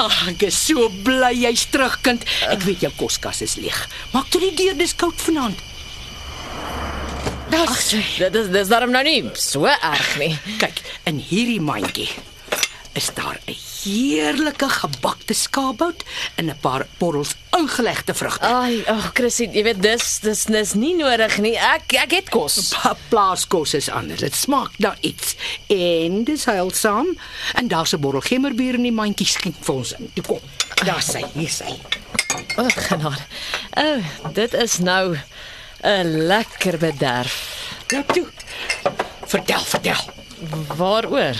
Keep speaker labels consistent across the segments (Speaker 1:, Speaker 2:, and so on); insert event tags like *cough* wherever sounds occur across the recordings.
Speaker 1: Ag, ek is so bly jy's terug, kind. Ek weet jou koskas is leeg. Maak toe die deur, dis koud vanaand.
Speaker 2: Ag, dit is dis daarom nou nie so erg nie.
Speaker 1: Kyk, in hierdie mandjie is daar 'n heerlike gebakte skaapbout en 'n paar borrels ingelegde vrugte.
Speaker 2: Ai, ag, oh, Chrissy, jy weet dis dis dis nie nodig nie. Ek ek het kos.
Speaker 1: Pa- Plaaskos is anders. Dit smaak na iets en dis heilsaam. En daar's 'n bottel gemmerbier in die mandjie skink vir ons in. Toe kom. Daar sy, hier sy.
Speaker 2: O, oh, genade. O, oh, dit is nou 'n lekker bederf.
Speaker 1: Ja, toe. Vertel, vertel.
Speaker 2: Waaroor?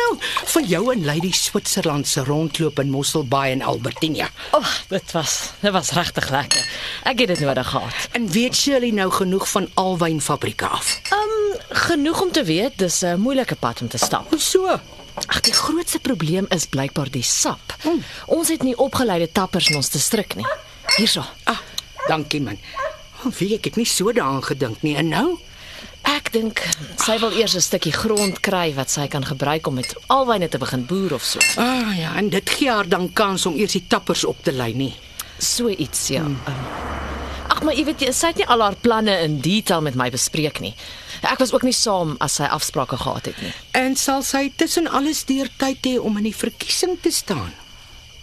Speaker 1: Nou van jou en Lady Switserland se rondloop in Mosselbaai en Albertinia.
Speaker 2: O, oh, dit was dit was regtig lekker. Ek het dit nodig gehad.
Speaker 1: En weet Shirley nou genoeg van alwynfabrieke af?
Speaker 2: Um genoeg om te weet dis 'n moeilike pad om te stap.
Speaker 1: So.
Speaker 2: Ag, die grootste probleem is blykbaar die sap.
Speaker 1: Hmm.
Speaker 2: Ons het nie opgeleide tappers in ons distrik nie. Hierso.
Speaker 1: Ah, dankie man. Oh, wie ek het nie so daaraan gedink nie. En nou?
Speaker 2: Ek dink sy wil eers 'n stukkie grond kry wat sy kan gebruik om met alwyne te begin boer of so.
Speaker 1: Ah ja, en dit gee haar dan kans om eers die tappers op te lei nie.
Speaker 2: So iets, ja. Hmm. Ag, maar jy weet jy, sy het nie al haar planne in detail met my bespreek nie. Ek was ook nie saam as sy afsprake gehad het nie.
Speaker 1: En sal sy tussen alles deur tyd hê om in die verkiesing te staan?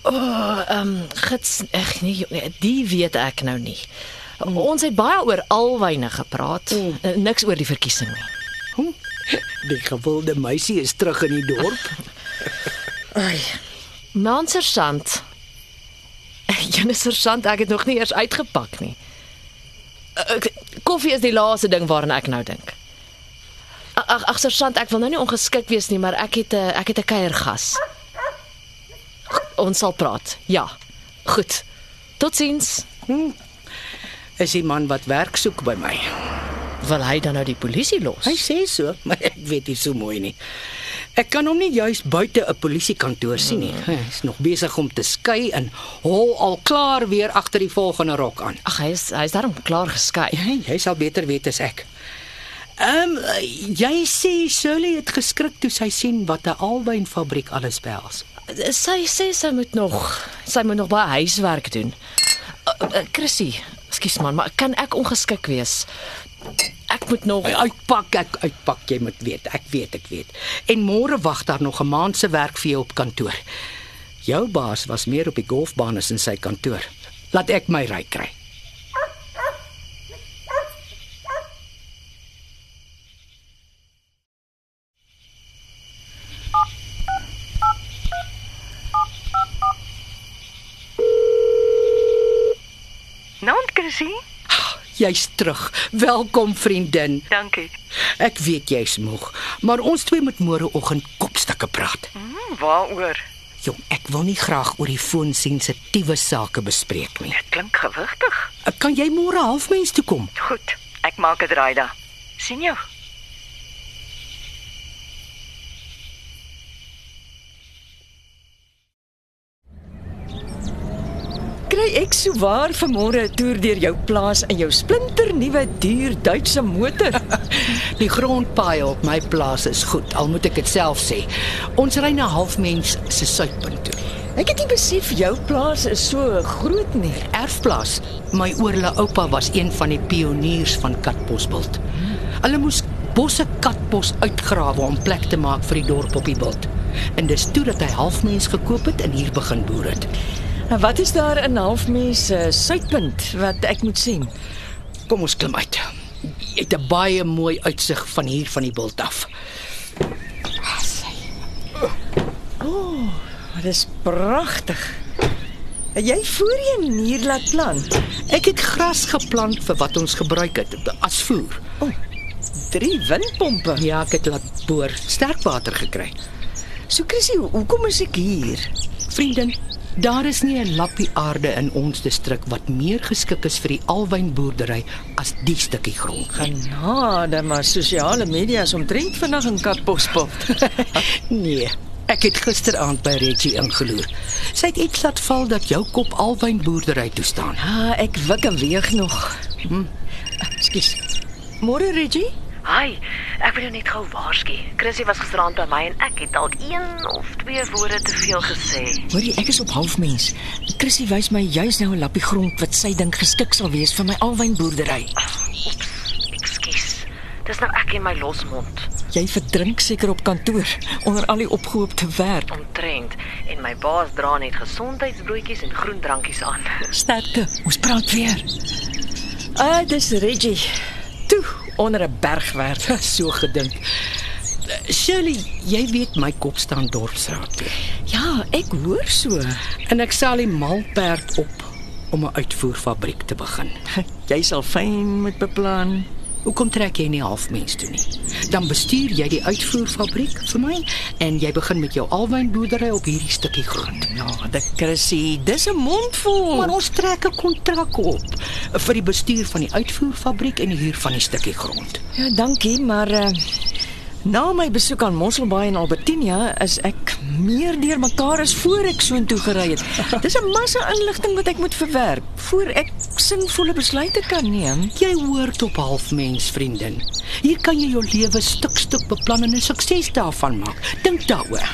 Speaker 2: O, oh, ehm um, gits eg nee, nee, die weet ek nou nie. Hmm. Ons het baie oor alwyne gepraat, hmm. niks oor die verkiesing nie.
Speaker 1: Hm? Die gewilde meisie is terug in die dorp. *laughs*
Speaker 2: Ai. Man sergeant. *laughs* Jene sergeant, ek het nog nie eers uitgepak nie. Ek, koffie is die laaste ding waaraan ek nou dink. Ag ag sergeant, ek wil nou nie ongeskik wees nie, maar ek het 'n ek het 'n kuiergas. Ons sal praat. Ja. Goed. Totsiens.
Speaker 1: Hm. Is die man wat werk soek by my.
Speaker 2: Wil hy dan nou die polisie los?
Speaker 1: Hy sê so, *laughs* maar ek weet nie so mooi nie. Ek kan hom nie juis buite 'n polisiekantoor sien nie. Hy is nog besig om te skei en hol al klaar weer agter die volgende rok aan.
Speaker 2: Ag hy is hy is daarom klaar geskei.
Speaker 1: Hey, jy sal beter weet as ek. Ehm um, jy sê Shirley het geskrik toe sy sien wat 'n alwynfabriek alles behels.
Speaker 2: Sy sê sy moet nog sy moet nog baie huiswerk doen. Uh, uh, Chrissy, ekskuus man, maar kan ek ongeskik wees? Ek moet nog
Speaker 1: uitpak, ek uitpak, jy moet weet. Ek weet, ek weet. En môre wag daar nog 'n maand se werk vir jou op kantoor. Jou baas was meer op die golfbaan as in sy kantoor. Laat ek my ry kry.
Speaker 3: Nou, Chrissy?
Speaker 1: Jy's terug. Welkom vriendin.
Speaker 3: Dankie.
Speaker 1: Ek weet jy's moeg, maar ons twee moet môreoggend kopstukke praat.
Speaker 3: Hmm, waaroor?
Speaker 1: Jong, ek wil nie graag oor die foon sensitiewe sake bespreek nie.
Speaker 3: Dit klink gewigtig.
Speaker 1: Kan jy môre halfmens toe kom?
Speaker 3: Goed, ek maak dit raai daar. sien jou.
Speaker 4: Ek sou waar vanmôre 'n toer deur jou plaas in jou splinter nuwe duur Duitse motor. *laughs*
Speaker 1: Die grondpaai op my plaas is goed, al moet ek dit self sê. Ons ry na halfmens se suidpunt toe.
Speaker 4: Ek het nie besef jou plaas is so groot nie.
Speaker 1: Erfplaas. My oorle oupa was een van die pioniers van Katbosveld. Hulle moes bosse katbos uitgrawe om plek te maak vir die dorp op die bult. En dis toe dat hy halfmens gekoop het en hier begin boer het.
Speaker 4: Wat is daar in halfmens se suidpunt wat ek moet sien?
Speaker 1: Kom ons klim uit. Jy het 'n baie mooi uitsig van hier van die bult af.
Speaker 4: Dit is pragtig. Het jy voorheen hier laat plant?
Speaker 1: Ek het gras geplant vir wat ons gebruik het as voer.
Speaker 4: Drie windpompe.
Speaker 1: Ja, ek het laat boor sterk water gekry.
Speaker 4: So Chrissy, ho- hoekom is ek hier?
Speaker 1: Vriendin, daar is nie 'n lappie aarde in ons distrik wat meer geskik is vir die alwynboerdery as die stukkie grond.
Speaker 4: Genade, maar sosiale media is omtrent vinnig in Katbosveld. *laughs*
Speaker 1: Nee, ek het gisteraand by Reggie ingeloer. Sy het iets laat val dat jou kop alwynboerdery toe staan.
Speaker 4: Ja, ek wik en weeg nog. Hm. Ekskuus. Môre Reggie?
Speaker 2: Hi, ek wil jou net gou waarsku. Chrissy was gisterand by my en ek het dalk een of twee woorde te veel gesê.
Speaker 4: Hoorie, ek is op halfmens. Chrissy wys my juis nou 'n lappie grond wat sy dink geskik sal wees vir my alwynboerdery.
Speaker 2: Oeps, ekskuus. Dis nou ek en my losmond.
Speaker 4: Jy verdrink seker op kantoor onder al die opgehoopte werk.
Speaker 2: Omtrent en my baas dra net gesondheidsbroodjies en groen drankies aan.
Speaker 4: Sterkte. Ons praat weer. Ah, dis Reggie. Toe onder 'n bergwerk. *laughs*
Speaker 1: so gedink. Shirley, jy weet my kop staan dorpsraad toe.
Speaker 4: Ja, ek hoor so.
Speaker 1: En ek sal die malperd op om 'n uitvoerfabriek te begin. *laughs*
Speaker 4: Jy sal fyn moet beplan.
Speaker 1: Hoekom trek jy nie halfmens toe nie? Dan bestuur jy die uitvoerfabriek vir my en jy begin met jou alwynboerdery op hierdie stukkie grond.
Speaker 4: Ja, dit Chrissy, dis 'n mondvol.
Speaker 1: Maar ons trek 'n kontrak op vir die bestuur van die uitvoerfabriek en die huur van die stukkie grond.
Speaker 4: Ja, dankie, maar uh, na my besoek aan Mosselbaai en Albertina is ek meer deurmekaar as voor ek soontoe gery het. Dis 'n massa inligting wat ek moet verwerk voor ek sinvolle besluite kan neem.
Speaker 1: Jy hoort op halfmens, vriendin. Hier kan jy jou lewe stuk stuk beplan en 'n sukses daarvan maak. Dink daaroor.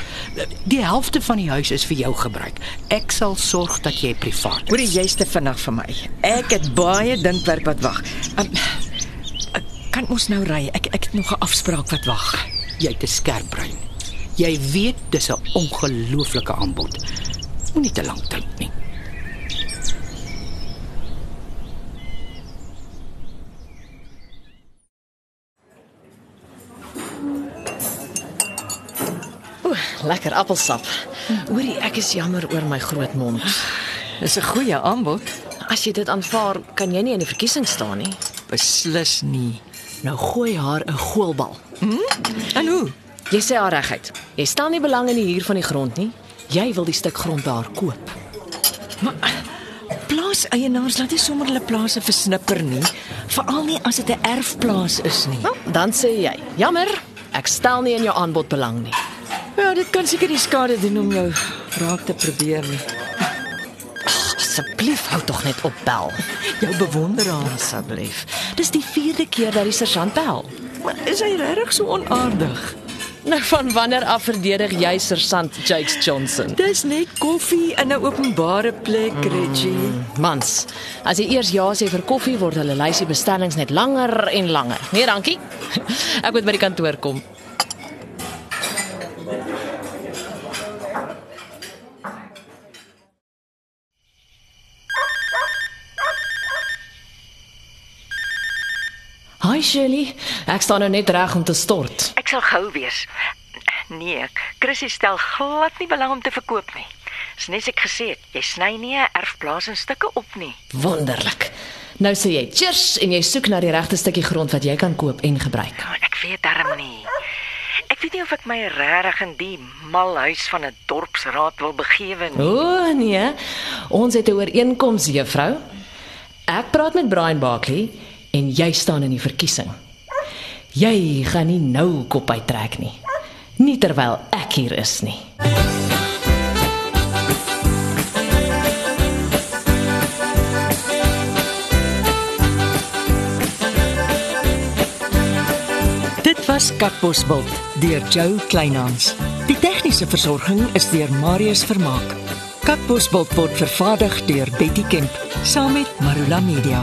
Speaker 1: Die helfte van die huis is vir jou gebruik. Ek sal sorg dat jy privaat is.
Speaker 4: Hoorie, jy's te vinnig vir my. Ek het baie dinkwerk wat wag. Um, ek kan ons nou ry? Ek ek het nog 'n afspraak wat wag.
Speaker 1: Jy het 'n skerp brein. Jy weet dis 'n ongelooflike aanbod. Moenie te lank dink nie.
Speaker 2: Oeh, lekker appelsap. Hoorie, ek is jammer oor my groot mond.
Speaker 4: Dis 'n goeie aanbod.
Speaker 2: As jy dit aanvaar, kan jy nie in die verkiesing staan nie.
Speaker 4: Beslis nie.
Speaker 2: Nou gooi haar 'n goalbal.
Speaker 4: En hoe?
Speaker 2: Jy sê haar reguit. Jy stel nie belang in die huur van die grond nie. Jy wil die stuk grond daar koop.
Speaker 4: Plaaseienaars laat nie sommer hulle plase versnipper nie, veral nie as dit 'n erfplaas is nie.
Speaker 2: Nou, dan sê jy, jammer, ek stel nie in jou aanbod belang nie.
Speaker 4: Ja, dit kan seker die skade doen om jou raak te probeer nie.
Speaker 2: Asseblief hou tog net op bel.
Speaker 4: Jou bewonderaar.
Speaker 2: Asseblief. Dis die 4de keer dat die sergeant bel.
Speaker 4: Maar is hy regtig so onaardig?
Speaker 2: Nou van wanneer af verdedig jy sergeant Jakes Johnson?
Speaker 4: Dis net koffie in 'n openbare plek, Reggie.
Speaker 2: Mans, as jy eers ja sê vir koffie word hulle lysie bestellings net langer en langer. Nee, dankie. Ek moet by die kantoor kom. Hi Shirley, ek staan nou net reg om te stort.
Speaker 3: Sal gou wees. Nee, Chrissy stel glad nie belang om te verkoop nie. Dis net ek gesê het, jy sny nie 'n erfplaas in stukke op nie.
Speaker 2: Wonderlik. Nou sê jy, cheers en jy soek na die regte stukkie grond wat jy kan koop en gebruik.
Speaker 3: Maar ek weet darm nie. Ek weet nie of ek my regtig in die mal huis van 'n dorpsraad wil begewe nie.
Speaker 2: O nee, ons het 'n ooreenkoms, juffrou. Ek praat met Brian Barkley en jy staan in die verkiesing. Jy gaan nie nou kop uittrek nie. Nie terwyl ek hier is nie.
Speaker 4: Dit was Katbosveld deur Joe Kleinhans. Die tegniese versorging is deur Marius Vermaak. Katbosveld word vervaardig deur Betty Kemp saam met Marula Media.